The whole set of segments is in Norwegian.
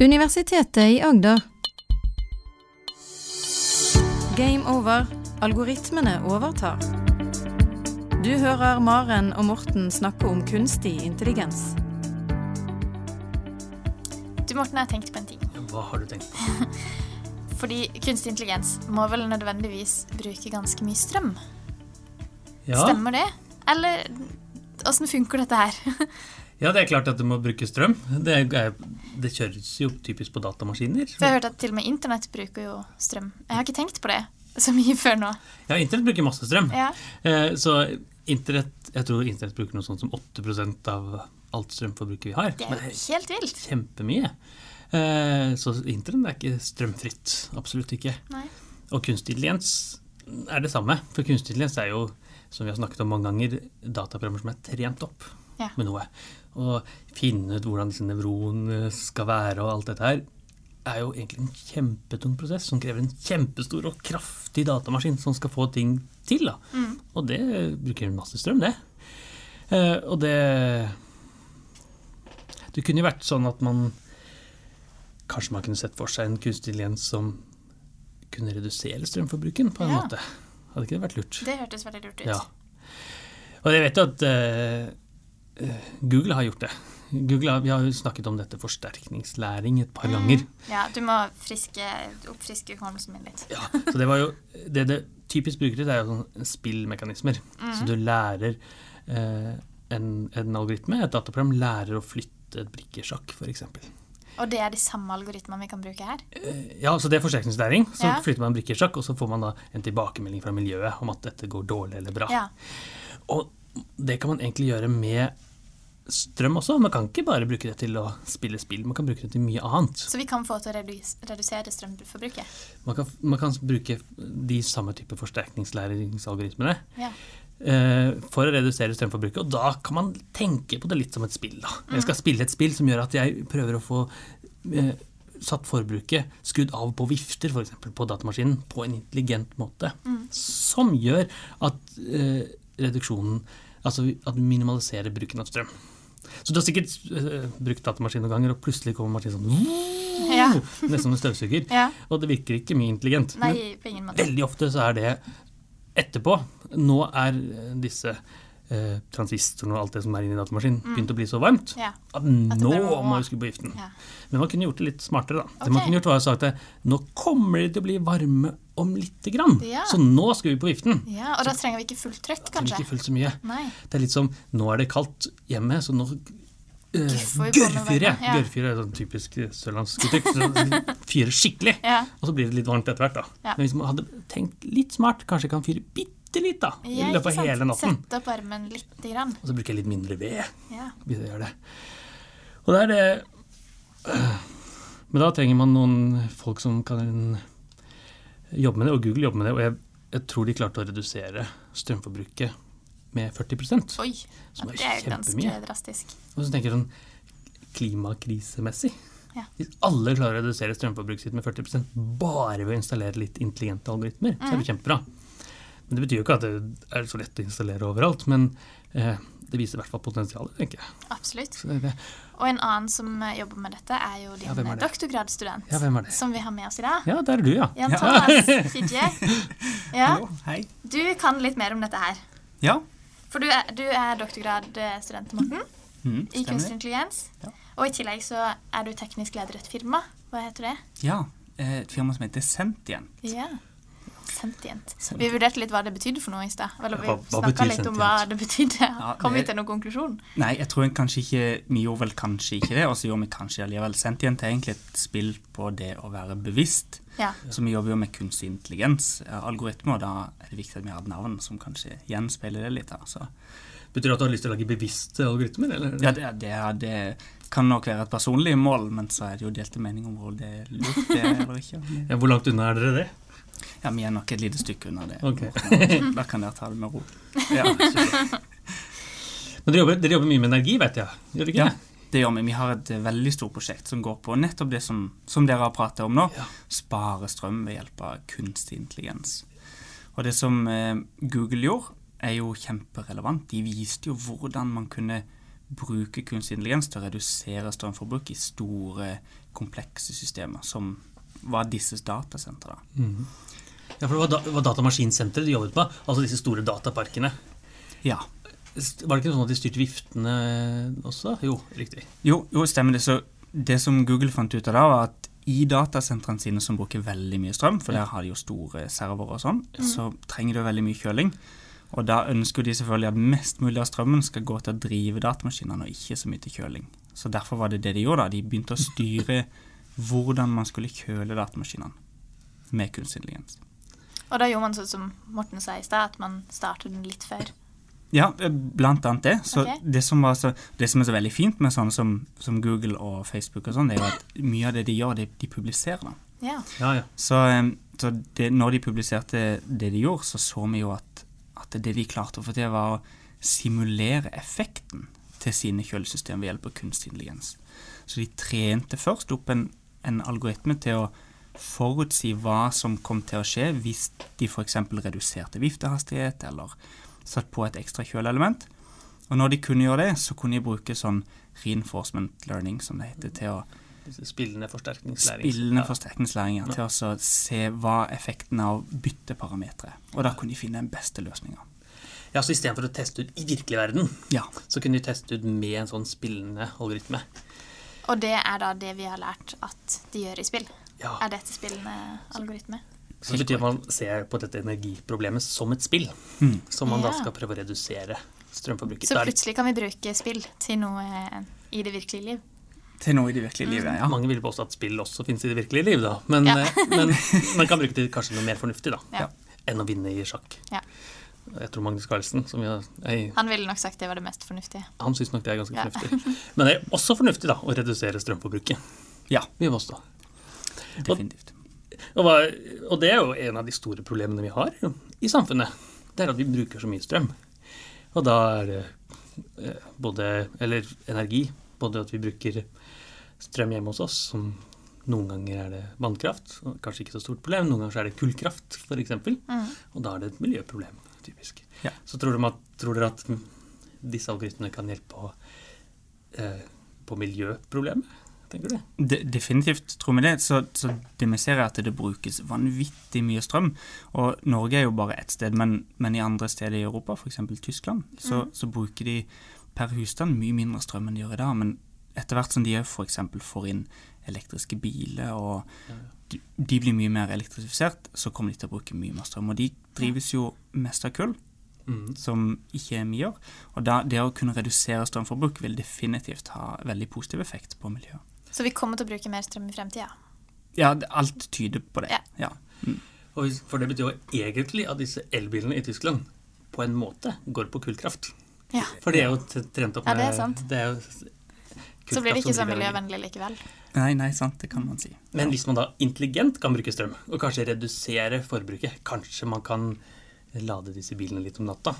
Universitetet i Agder. Game over. Algoritmene overtar. Du hører Maren og Morten snakke om kunstig intelligens. Du Morten, jeg har tenkt på en ting. Hva har du tenkt på? Fordi kunstig intelligens må vel nødvendigvis bruke ganske mye strøm? Ja, Stemmer det? Eller åssen funker dette her? ja, det er klart at det må bruke strøm. Det, er, det kjøres jo typisk på datamaskiner. For jeg har hørt at til og med internett bruker jo strøm. Jeg har ikke tenkt på det så mye før nå. Ja, internett bruker masse strøm. Ja, Eh, så internett, jeg tror internett bruker noe sånt som 8% av alt strømforbruket vi har. Det er jo helt vilt. kjempemye. Eh, så internett er ikke strømfritt. Absolutt ikke. Nei. Og kunstig intelligens er det samme. For kunstig intelligens er jo, som vi har snakket om mange ganger, dataprogrammer som er trent opp Ja. med noe. Og finne ut hvordan disse nevronene skal være og alt dette her, er jo egentlig en kjempetung prosess som krever en kjempestor og kraftig datamaskin som skal få ting til. da. Mm. Og det bruker masse strøm, det. Eh, og det Det kunne jo vært sånn at man Kanskje man kunne sett for seg en kunstig intelligens som kunne redusere strømforbruken på en Ja. måte. Hadde ikke det vært lurt? Det hørtes veldig lurt ut. Ja. Og jeg vet jo at eh, Google har gjort det. Google vi har jo snakket om dette forsterkningslæring et par ganger. Mm. Ja, du må friske, oppfriske hukommelsen min litt. Ja, så det var jo Det det typisk bruker det er jo sånne spillmekanismer. Så du lærer eh, en, en algoritme, et dataprogram, lærer å flytte et brikkesjakk, f.eks. Og det er de samme algoritmene vi kan bruke her? Ja, så det er forsterkningslæring. Så Ja. flytter man brikkesjakk, og så får man da en tilbakemelding fra miljøet om at dette går dårlig eller bra. Ja. Og det kan man egentlig gjøre med strøm også. Man kan ikke bare bruke det til å spille spill, man kan bruke det til mye annet. Så vi kan få til å redusere strømforbruket? Man kan, man kan bruke de samme type forsterkningslæringsalgoritmene Ja. eh, for å redusere strømforbruket, og da kan man tenke på det litt som et spill. da. Jeg skal spille et spill som gjør at jeg prøver å få eh, satt forbruket skrudd av på vifter, f.eks. på datamaskinen, på en intelligent måte. Som gjør at eh, reduksjonen Altså at vi minimaliserer bruken av strøm. Så du har sikkert uh, brukt datamaskin noen ganger, og plutselig kommer maskinen sånn Ja. Nesten som en støvsuger. Ja. Og det virker ikke mye intelligent. Men Nei, måte. veldig ofte så er det etterpå. Nå er eh, disse uh, transistorene og alt det som er inni datamaskinen, begynt å bli så varmt Ja. at nå må- vi skru på giften. Ja. Men man kunne gjort det litt smartere, da. Det man kunne gjort var å sagt at nå kommer det til å bli varme om lite grann, Ja. så nå skal vi på viften. ja, Og da trenger vi ikke fullt trøkk, kanskje? Ikke fullt så mye. Nei. Det er litt som nå er det kaldt hjemme, så nå Gørrfyre! Jeg. varme, ja. Gørrfyrer er sånn typisk sørlandsk uttrykk. så Fyrer skikkelig. Ja. Og så blir det litt varmt etter hvert. da. Ja. Men hvis man hadde tenkt litt smart, kanskje jeg kan fyre bitte litt da, i Ja, løpet av hele natten. Sette opp varmen lite grann. Og så bruker jeg litt mindre ved Ja. hvis jeg gjør det. Og det er det øh, Men da trenger man noen folk som kan jobbe med det, og Google jobber med det. Og jeg, jeg tror de klarte å redusere strømforbruket med 40 Oi, Som er det er ganske drastisk. Og så tenker jeg sånn klimakrisemessig. Ja. Hvis alle klarer å redusere strømforbruket sitt med 40 bare ved å installere litt intelligente algoritmer, så er det kjempebra. Men Det betyr jo ikke at det er så lett å installere overalt, men eh, det viser i hvert fall potensialet, tenker jeg. Absolutt. Så det er det. Og en annen som jobber med dette, er jo din Ja, er doktorgradsstudent. Ja, hvem er det? Som vi har med oss i dag. Ja, der er du, ja. Jan Ja. Thomas Fidje. Ja, Hallo, hei. du kan litt mer om dette her. Ja, For du er, du er doktorgradstudent, Morten, mm, i kunstig intelligens. Ja. Og i tillegg så er du teknisk leder i et firma. Hva heter det? Ja, eh, et firma som heter Sentient. Ja. Sentient. Sentient. Vi vurderte litt hva det betydde for noe i stad. Eller vi Hva- hva snakka litt om hva det betydde. Ja, Kom vi til noen konklusjon? Nei, jeg tror kanskje ikke Vi gjorde vel kanskje ikke det, og så gjorde vi kanskje allikevel. Sentient er egentlig et spill på det å være bevisst. Ja. Så vi jobber jo med kunstig intelligens, eh, algoritmer, og da er det viktig at vi har et navn som kanskje gjenspeiler det litt. Altså. Betyr det at du har lyst til å lage bevisste algoritmer? Eller? ja, det, det, det kan nok være et personlig mål, men så er det jo delte meninger om hvor det er lurt det er eller ikke. Ja, hvor langt unna er dere det? Ja, vi er nok et lite stykke unna det. Okay. Da kan dere ta det med ro. Ja, Men dere jobber, dere jobber mye med energi, vet jeg. Gjør dere ikke Ja, det? det gjør vi. Vi har et eh, veldig stort prosjekt som går på nettopp det som, som dere har pratet om nå. Ja. Spare strøm ved hjelp av kunstig intelligens. Og det som eh, Google gjorde, er jo kjemperelevant. De viste jo hvordan man kunne bruke kunstig intelligens til å redusere strømforbruk i store, komplekse systemer, som var disses datasentre. da. Ja, for det var, da, var datamaskinsenteret de jobbet på, altså disse store dataparkene. Ja. Var det ikke sånn at de styrte viftene også? Jo, riktig. Jo, jo, stemmer det. Så det som Google fant ut av da, var at i datasentrene sine som bruker veldig mye strøm, for der har de jo store servere og sånn, så trenger de veldig mye kjøling. Og da ønsker de selvfølgelig at mest mulig av strømmen skal gå til å drive datamaskinene, og ikke så mye til kjøling. Så derfor var det det de gjorde. da. De begynte å styre hvordan man skulle kjøle datamaskinene med kunstig intelligens. Og da gjorde man sånn som Morten sa i stad, at man startet den litt før. Ja, eh, blant annet det. Så okay. det, som var så, det som er så veldig fint med sånne som, som Google og Facebook, og sånn, det er jo at mye av det de gjør, det de publiserer. Ja. Ja, ja. Så, eh, så det, når de publiserte det de gjorde, så så vi jo at, at det de klarte å få til, var å simulere effekten til sine kjølesystem ved hjelp av kunstig intelligens. Så de trente først opp en, en algoritme til å forutsi hva som kom til å skje hvis de f.eks. reduserte viftehastighet eller satt på et ekstra kjøleelement. Og når de kunne gjøre det, så kunne de bruke sånn reinforcement learning, som det heter, til å spillende forsterkningslæring. spillende Ja. forsterkningslæring ja, til å se hva effekten av bytteparametere. Og da kunne de finne den beste løsninga. Ja, så istedenfor å teste ut i virkelig verden, Ja. så kunne de teste ut med en sånn spillende algoritme. Og det er da det vi har lært at de gjør i spill. Ja. Er dette spillende algoritme? Så det betyr at man ser på dette energiproblemet som et spill, Mm. som man da skal prøve å redusere strømforbruket. Så plutselig kan vi bruke spill til noe i det virkelige liv. Til noe i det virkelige livet, ja. Mange vil påstå at spill også finnes i det virkelige liv, da. Men, Ja. eh, men man kan bruke det til kanskje noe mer fornuftig, da. Ja. Enn å vinne i sjakk. Ja. Jeg tror Magnus Carlsen, som jeg, jeg, Han ville nok sagt det var det mest fornuftige. han syns nok det er ganske Ja. fornuftig. Men det er også fornuftig da, å redusere strømforbruket. Ja, Vi må stå. definitivt. Og, og det er jo en av de store problemene vi har i samfunnet. Det er at vi bruker så mye strøm. Og da er det eh, både Eller energi. Både at vi bruker strøm hjemme hos oss, som noen ganger er det vannkraft. Kanskje ikke så stort problem. Noen ganger så er det kullkraft, f.eks. Mm. Og da er det et miljøproblem, typisk. Ja. Så tror dere, at, tror dere at disse algoritmene kan hjelpe på, eh, på miljøproblemet? Tenker du? De, definitivt tror vi det. Så, så det vi ser er at det brukes vanvittig mye strøm. Og Norge er jo bare ett sted, men, men i andre steder i Europa, f.eks. Tyskland, så, så bruker de per husstand mye mindre strøm enn de gjør i dag. Men etter hvert som de f.eks. får inn elektriske biler, og de, de blir mye mer elektrifisert, så kommer de til å bruke mye mer strøm. Og de drives jo mest av kull. Mm. som ikke er mye år. Og da, det å kunne redusere strømforbruk vil definitivt ha veldig positiv effekt på miljøet. Så vi kommer til å bruke mer strøm i fremtida. Ja, alt tyder på det. Ja. Ja. Mm. Og For det betyr jo egentlig at disse elbilene i Tyskland på en måte går på kullkraft. Ja. For det er jo trent opp Ja, det er sant. det er jo Så blir det ikke så miljøvennlig likevel. Nei, nei, sant, det kan man si. Men hvis man da intelligent kan bruke strøm, og kanskje redusere forbruket, kanskje man kan lade disse bilene litt om natta,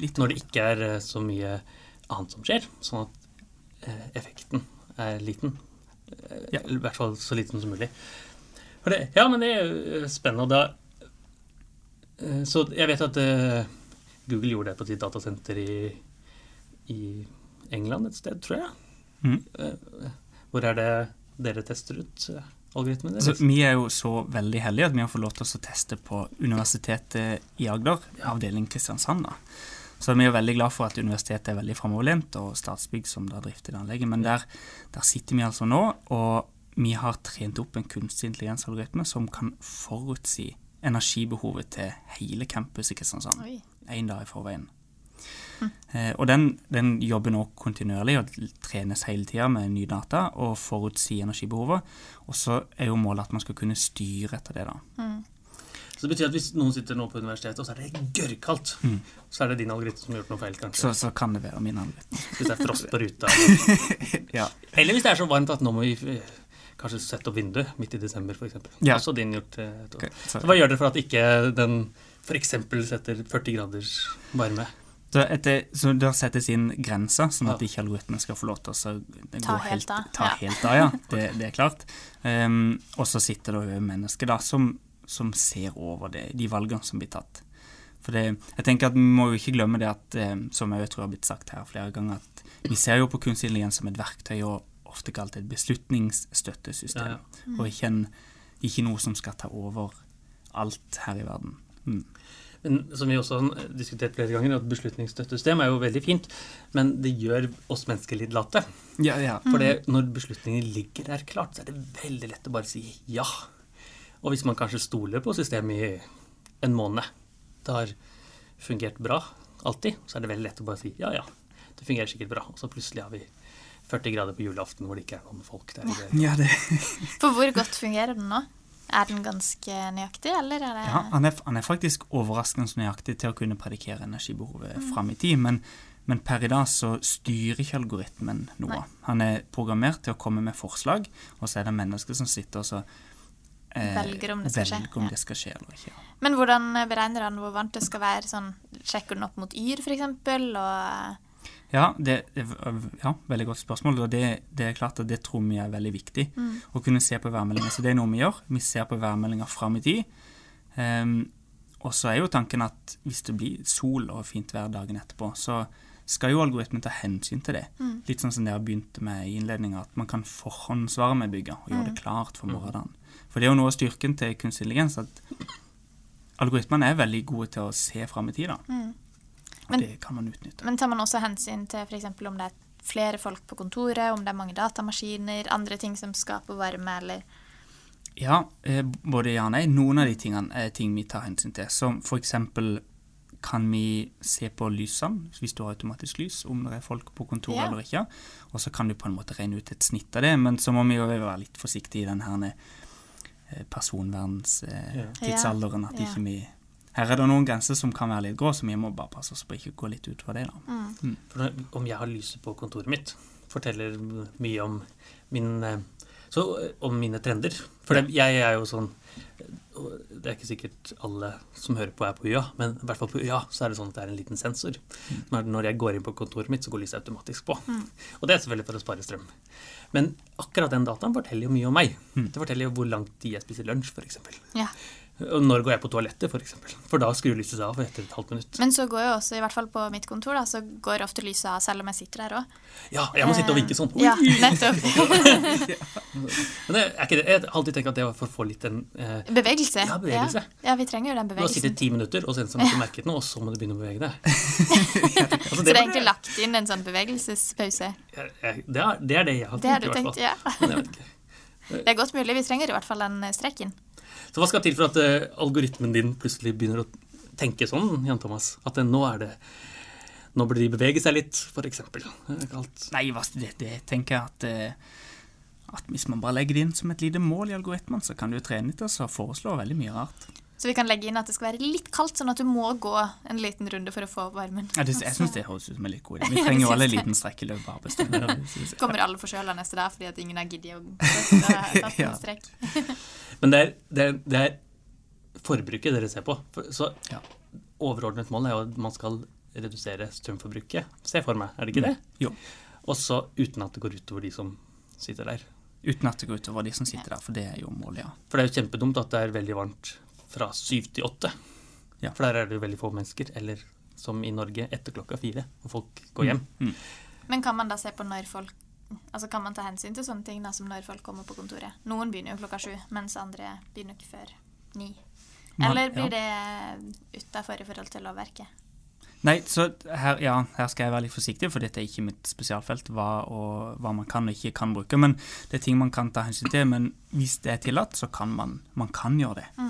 Litt når det ikke er eh, så mye annet som skjer, sånn at eh, effekten er liten. Eh, Ja. I hvert fall så liten som mulig. For det, ja, men det er spennende. Da Så jeg vet at Google gjorde det på sitt datasenter i, i England et sted, tror jeg. Mm. Eh, Hvor er det dere tester ut eh, algoritmen deres? deres? vi er jo så veldig heldige at vi har fått lov til å teste på Universitetet i Agder, avdeling Kristiansand. da. Så vi er veldig glad for at universitetet er veldig framoverlent, og Statsbygg som da drifter det anlegget. Men der, der sitter vi altså nå, og vi har trent opp en kunstig intelligensalgoritme som kan forutsi energibehovet til hele campus i Kristiansand én dag i forveien. Eh, og den, den jobber nå kontinuerlig og trenes hele tida med nye data og forutsi energibehovet. Og så er jo målet at man skal kunne styre etter det, da. Så det betyr at hvis noen sitter nå på universitetet, og så er det gørrkaldt, så er det din algoritme som har gjort noe feil, kanskje. Så, så kan det være min algoritme. Hvis det er frost på ruta. Ja. Eller hvis det er så varmt at nå må vi eh, kanskje sette opp vinduet midt i desember, f.eks. Ja. Også din gjort. eh, et år. Ok, så, Så hva gjør dere for at ikke den f.eks. setter 40 graders varme? Så, etter, så der settes inn grenser, sånn at Ja. ikke algoritmen skal få lov til å Ta gå helt av, Ta ja. helt av, ja. Det, det er klart. Um, og så sitter det jo mennesker da som, som ser over det, de valgene som blir tatt. For det, jeg tenker at Vi må jo ikke glemme det at, eh, som jeg tror har blitt sagt her flere ganger, at vi ser jo på kunstig intelligens som et verktøy og ofte kalt et beslutningsstøttesystem. Ja, ja. Og ikke, en, ikke noe som skal ta over alt her i verden. Mm. Men som vi også har diskutert flere ganger, at beslutningsstøttesystem er jo veldig fint, men det gjør oss mennesker litt late. Ja, ja. For når beslutninger ligger der klart, så er det veldig lett å bare si ja. Og hvis man kanskje stoler på systemet i en måned, det har fungert bra alltid, så er det veldig lett å bare si ja, ja, det fungerer sikkert bra. Og så plutselig har vi 40 grader på julaften hvor det ikke er noen folk der. ja det, For hvor godt fungerer den nå? Er den ganske nøyaktig, eller er det ja han, er, han er faktisk overraskende nøyaktig til å kunne predikere energibehovet fram i tid. Men, men per i dag så styrer ikke algoritmen noe. Nei. Han er programmert til å komme med forslag, og så er det mennesker som sitter og så eh, Velger om det skal skje, om ja. det skal skje eller ikke. Men hvordan beregner han hvor varmt det skal være? Sånn, sjekker den opp mot yr, f.eks.? Og Ja, det, ja, veldig godt spørsmål. og det, det er klart at det tror vi er veldig viktig. Å kunne se på værmeldinger. Så det er noe vi gjør. Vi ser på værmeldinger fram i tid. Um, og så er jo tanken at hvis det blir sol og fint vær dagen etterpå, så skal jo algoritmen ta hensyn til det. Litt sånn som dere begynte med i innledninga, at man kan forhåndsvare med bygget og gjøre det klart for morgendagen. For det er jo noe av styrken til kunstig intelligens at algoritmene er veldig gode til å se fram i tid. da. Og Men- det kan man utnytte. Men tar man også hensyn til f.eks. om det er flere folk på kontoret, om det er mange datamaskiner, andre ting som skaper varme, eller Ja, eh, både ja og nei. Noen av de tingene er ting vi tar hensyn til. Som eksempel kan vi se på lysene, hvis du har automatisk lys, om det er folk på kontoret Ja. eller ikke. Og så kan du på en måte regne ut et snitt av det, men så må vi jo være litt forsiktige i den her eh, personvernstidsalderen. At Ja. ikke vi Her er det noen grenser som kan være litt grå, så vi må bare passe oss på ikke å gå litt utover det. da. For når, om jeg har lyset på kontoret mitt, forteller mye om min eh, så, eh, om mine trender. For det, jeg er jo sånn Det er ikke sikkert alle som hører på, er på UiA, men i hvert fall på UiA så er det sånn at det er en liten sensor. Når, når jeg går inn på kontoret mitt, så går lyset automatisk på. Og det er selvfølgelig for å spare strøm. Men akkurat den dataen forteller jo mye om meg. Det forteller jo hvor lang tid jeg spiser lunsj, f.eks. Ja. Når går jeg på toalettet, f.eks. For, eksempel. for da skrur lyset seg av etter et halvt minutt. Men så går jo også, i hvert fall på mitt kontor, da, så går ofte lyset av selv om jeg sitter der òg. Ja, jeg må sitte og vinke sånn. Ja, nettopp. Men det er ikke det. Jeg har alltid tenkt at det var for å få litt en eh, Bevegelse. Ja, bevegelse. Ja, ja, vi trenger jo den bevegelsen. Du har sittet i ti minutter, og så har du merket noe, og så må du begynne å bevege deg. altså, Så det er egentlig lagt inn en sånn bevegelsespause. Det er det, er, det er det jeg har Det har tenkt, du i hvert tenkt, fall. ja. Men jeg vet. Det er godt mulig. Vi trenger i hvert fall den strek streken. Så hva skal til for at uh, algoritmen din plutselig begynner å tenke sånn, Jan Thomas? At uh, nå er det Nå burde de bevege seg litt, for eksempel. Det er kalt. Nei, hva- det, det tenker jeg at uh at hvis man bare legger det inn som et lite mål i algoritmen, så kan du trene til å foreslå veldig mye rart. Så vi kan legge inn at det skal være litt kaldt, sånn at du må gå en liten runde for å få opp varmen. Ja, det, jeg syns det høres ut som en litt god idé. Vi trenger jo alle en liten strekk i løpet av arbeidsdagen. Kommer alle forkjøla neste dag fordi at ingen har giddet å ta en strekk. Men det er, det, er, det er forbruket dere ser på. Så Ja. overordnet mål er jo at man skal redusere strømforbruket. Se for meg, er det ikke det? Jo. Også uten at det går utover de som sitter der. Uten at det går utover de som sitter der, for det er jo målet, ja. For det er jo kjempedumt at det er veldig varmt fra syv til åtte. Ja. For der er det jo veldig få mennesker. Eller som i Norge etter klokka fire, hvor folk går hjem. Mm. Men kan man da se på når folk Altså Kan man ta hensyn til sånne ting da, som når folk kommer på kontoret? Noen begynner jo klokka sju, mens andre begynner ikke før ni. Eller blir ja. det utafor i forhold til lovverket? Nei, så her, ja, her skal jeg være litt forsiktig, for dette er ikke mitt spesialfelt, hva, og, hva man kan og ikke kan bruke. Men det er ting man kan ta hensyn til. Men hvis det er tillatt, så kan man, man kan gjøre det.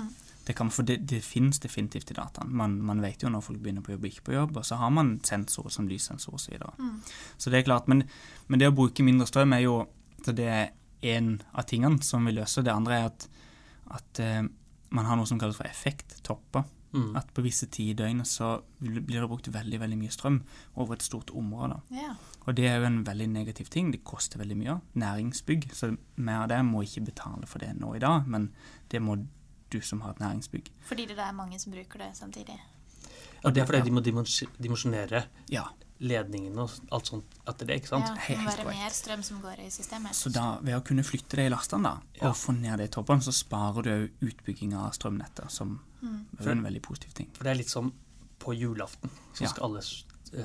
Det kan, for det, det finnes definitivt i dataen. Man, man vet jo når folk begynner på jobb og ikke på jobb, og så har man sensorer som lyssensor osv. Så, videre. så det er klart. Men, men det å bruke mindre strøm er jo så det er en av tingene som vi løser. Det andre er at, at uh, man har noe som kalles for effekttopper. Mm. At på visse tider i døgnet så blir det brukt veldig veldig mye strøm over et stort område. Yeah. Og det er jo en veldig negativ ting. Det koster veldig mye. Næringsbygg. Så mer av det må ikke betale for det nå i dag, men det må du som har et næringsbygg. Fordi det er mange som bruker det samtidig. Og det er fordi de må dimensjonere Ja. ledningene og alt sånt etter det, ikke sant? Ja, det må være korrekt. mer strøm som går i systemet. Så da, ved å kunne flytte det i lastene da, Ja. og få ned det i toppen, så sparer du òg utbygging av strømnettet, som er en veldig positiv ting. For det er litt som på julaften så Ja. skal alle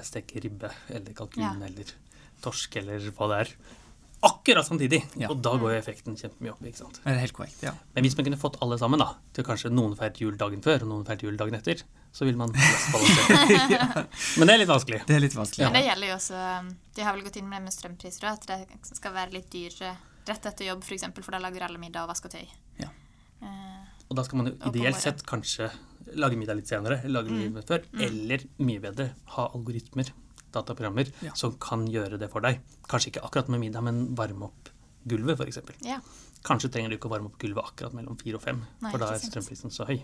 steke ribbe eller kalkun Ja. eller torsk eller hva det er. Akkurat samtidig! Ja. Og da går jo effekten kjempemye opp. ikke sant? Det Er helt korrekt? Ja. Men hvis man kunne fått alle sammen, da, til kanskje noen feiret jul dagen før og noen feiret jul dagen etter, så vil man balansere. Men det er litt vanskelig. Det er litt vanskelig. ja. Men det gjelder jo også um, De har vel gått inn med det med strømpriser, òg, at det skal være litt dyrere rett etter jobb, f.eks., for, eksempel, for da lager alle middag og vasker tøy. Ja. Eh, Og da skal man jo ideelt sett kanskje lage middag litt senere, lage Mm. middag før, eller mye bedre, ha algoritmer, dataprogrammer, Ja. som kan gjøre det for deg. Kanskje ikke akkurat med middag, men varme opp gulvet, f.eks. ja. Kanskje trenger du ikke å varme opp gulvet akkurat mellom fire og fem, Nei, for da er strømprisen så høy.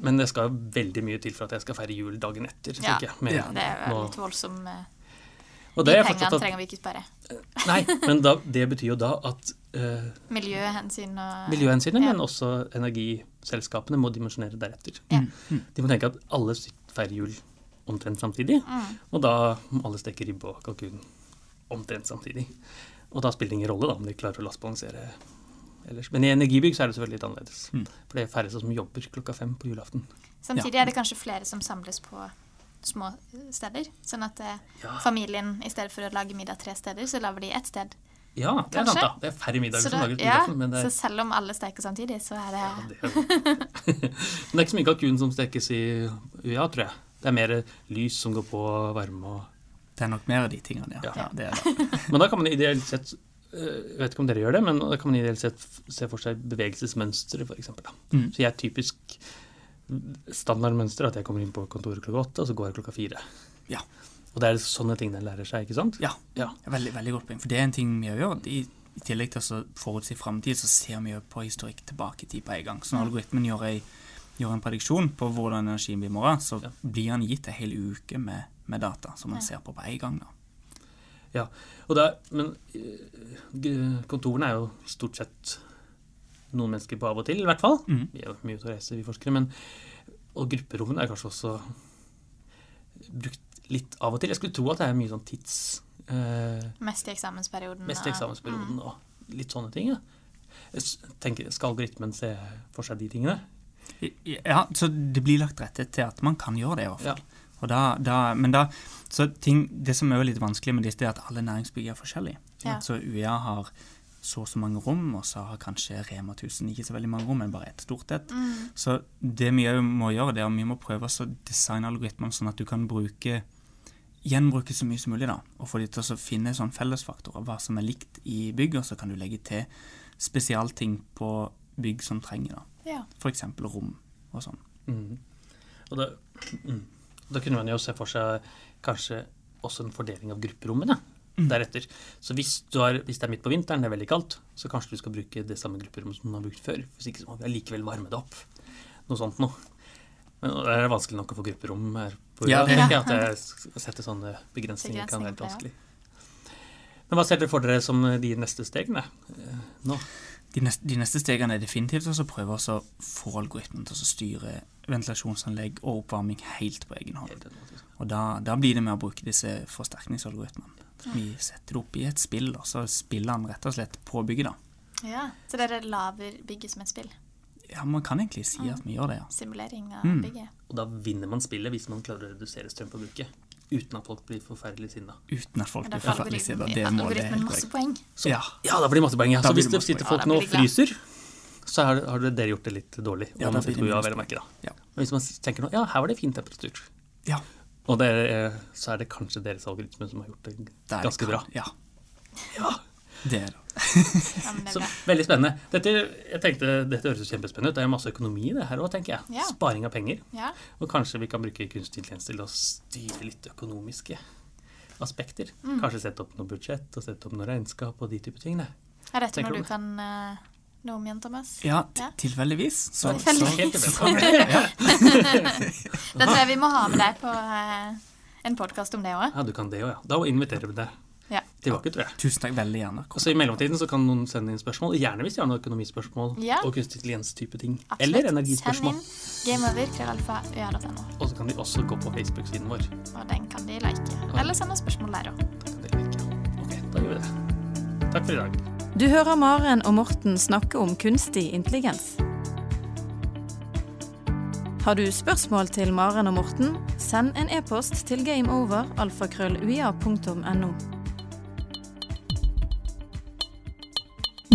Men det skal veldig mye til for at jeg skal feire jul dagen etter, Ja, jeg. Med, Ja, Det er litt voldsom eh, og De er pengene at, trenger vi ikke spare. Nei, men da, det betyr jo da at uh, Miljøhensyn og miljøhensynet, Ja. men også energiselskapene må dimensjonere deretter. Ja. De må tenke at alle feirer jul omtrent samtidig, Mm. og da må alle steke ribbe og kalkun omtrent samtidig. Og da spiller det ingen rolle da, om de klarer å lastbalansere ellers. Men i energibygg så er det selvfølgelig litt annerledes. Mm. For det er færre som jobber klokka fem på julaften. Samtidig er det kanskje flere som samles på små steder. Sånn at eh, Ja. familien, i stedet for å lage middag tre steder, så lager de ett sted. Ja, det er sant da. Det er færre middager Så, som da, lages på ja, julaften, Er... så selv om alle steker samtidig, så er det ja, det er, men det er ikke så mye kalkun som stekes i UiA, tror jeg. Det er mer lys som går på varme og Det er nok mer av de tingene, ja. Ja. ja det det. Men da kan man ideelt sett øh, Jeg vet ikke om dere gjør det, men da kan man ideelt sett se for seg bevegelsesmønstre, f.eks. Mm. Så jeg er typisk standardmønster at jeg kommer inn på kontoret klokka åtte, og så går jeg klokka fire. Ja. Og det er sånne ting den lærer seg, ikke sant? Ja. Ja. Veldig, veldig godt poeng. For det er en ting vi gjør. I, i tillegg til å forutsi framtid, så ser vi jo på historikk tilbake i tid på en gang. Så når algoritmen gjør, ei, gjør en prediksjon på hvordan energien blir i morgen, så Ja. blir han gitt en hel uke med, med data som man Ja. ser på på en gang. da. Ja, og det er, men øh, kontorene er jo stort sett noen mennesker på av og til, i hvert fall. Mm. Vi er jo mye ute og reiser, vi forskere. Men, og grupperommene er kanskje også brukt litt av og til. Jeg skulle tro at det er mye sånn tids... Eh, mest i eksamensperioden. mest i og- eksamensperioden Mm. og litt sånne ting. Ja. Jeg tenker, skal algoritmen se for seg de tingene? Ja, så det blir lagt rette til at man kan gjøre det, i hvert fall. Ja. Og da, da, men da, så ting, Det som er litt vanskelig med disse, det er at alle næringsbygg er forskjellige. Ja. Så UiA har så og så mange rom, og så har kanskje Rema 1000 ikke så veldig mange rom, men bare ett stort et. Mm. Så det vi må gjøre, det er at vi må prøve å designe algoritmene sånn at du kan bruke gjenbruke så mye som mulig, da, og få de til å finne sånn fellesfaktorer, hva som er likt i bygg, og så kan du legge til spesialting på bygg som trenger da. Ja. F.eks. rom og sånn. Mm. Og da, mm. da kunne man jo se for seg kanskje også en fordeling av grupperommene Mm. deretter. Så hvis, du har, hvis det er midt på vinteren, det er veldig kaldt, så kanskje du skal bruke det samme grupperommet som du har brukt før. Hvis ikke så må vi allikevel varme det opp. Noe sånt noe. Men det er vanskelig nok å få grupperom her på Ja, det- tenker at jeg setter sånne begrensninger kan være litt vanskelig. Men hva ser dere for dere som de neste stegene eh, nå? De neste, de neste stegene er definitivt å prøve å få algoritmen til å styre ventilasjonsanlegg og oppvarming helt på egen hånd. Og da, da blir det med å bruke disse forsterkningsalgoritmene. Vi setter det opp i et spill, og så spiller han rett og slett på bygget, da. ja. Så dere lager bygget som et spill? Ja, man kan egentlig si at vi gjør det, ja. Simulering av Mm. bygget? Og da vinner man spillet hvis man klarer å redusere strømforbruket. Uten at folk blir forferdelig sinna. Uten at folk blir forferdelig sinna. Det må det masse poeng. Ja. Ja, da blir det masse poeng. Ja. Så hvis det sitter folk nå og fryser, så har, har dere gjort det litt dårlig. Ja, da blir det minus vel å merke da. Men hvis man tenker nå, ja, her var det fin temperatur, ja. og det er, så er det kanskje deres algoritme som har gjort det ganske bra. Ja, Ja, det er det. Ja, så. Veldig spennende. Dette, jeg tenkte, dette høres kjempespennende ut. Det er masse økonomi i det her òg, tenker jeg. Ja. Sparing av penger. Ja. Og kanskje vi kan bruke kunstig intelligens til å styre litt økonomiske aspekter. Mm. Kanskje sette opp noe budsjett og sette opp noe regnskap og de type ting. Er dette Tenker noe du kan uh, noe om igjen, Thomas? Ja, tilfeldigvis. Så, Tilfeldigvis. så, så, tilfeldig. Da tror jeg vi må ha med deg på uh, en podkast om det òg. Ja, du kan det òg, ja. Da inviterer vi deg Tilbake, tror jeg. tusen takk veldig gjerne. Kom. så I mellomtiden så kan noen sende inn spørsmål, gjerne hvis de har noen økonomispørsmål Ja. og kunstig intelligens-type ting. Absolutt. Eller Send energispørsmål. inn gameover, krøllalfa, øya.no. Og så kan de også gå på Facebook-siden vår. Og den kan de like. Eller sende spørsmål der òg. Da like. Ok, da gjør vi det. Takk for i dag. Du hører Maren og Morten snakke om kunstig intelligens. Har du spørsmål til Maren og Morten, send en e-post til gameover.alfakrølluia.no.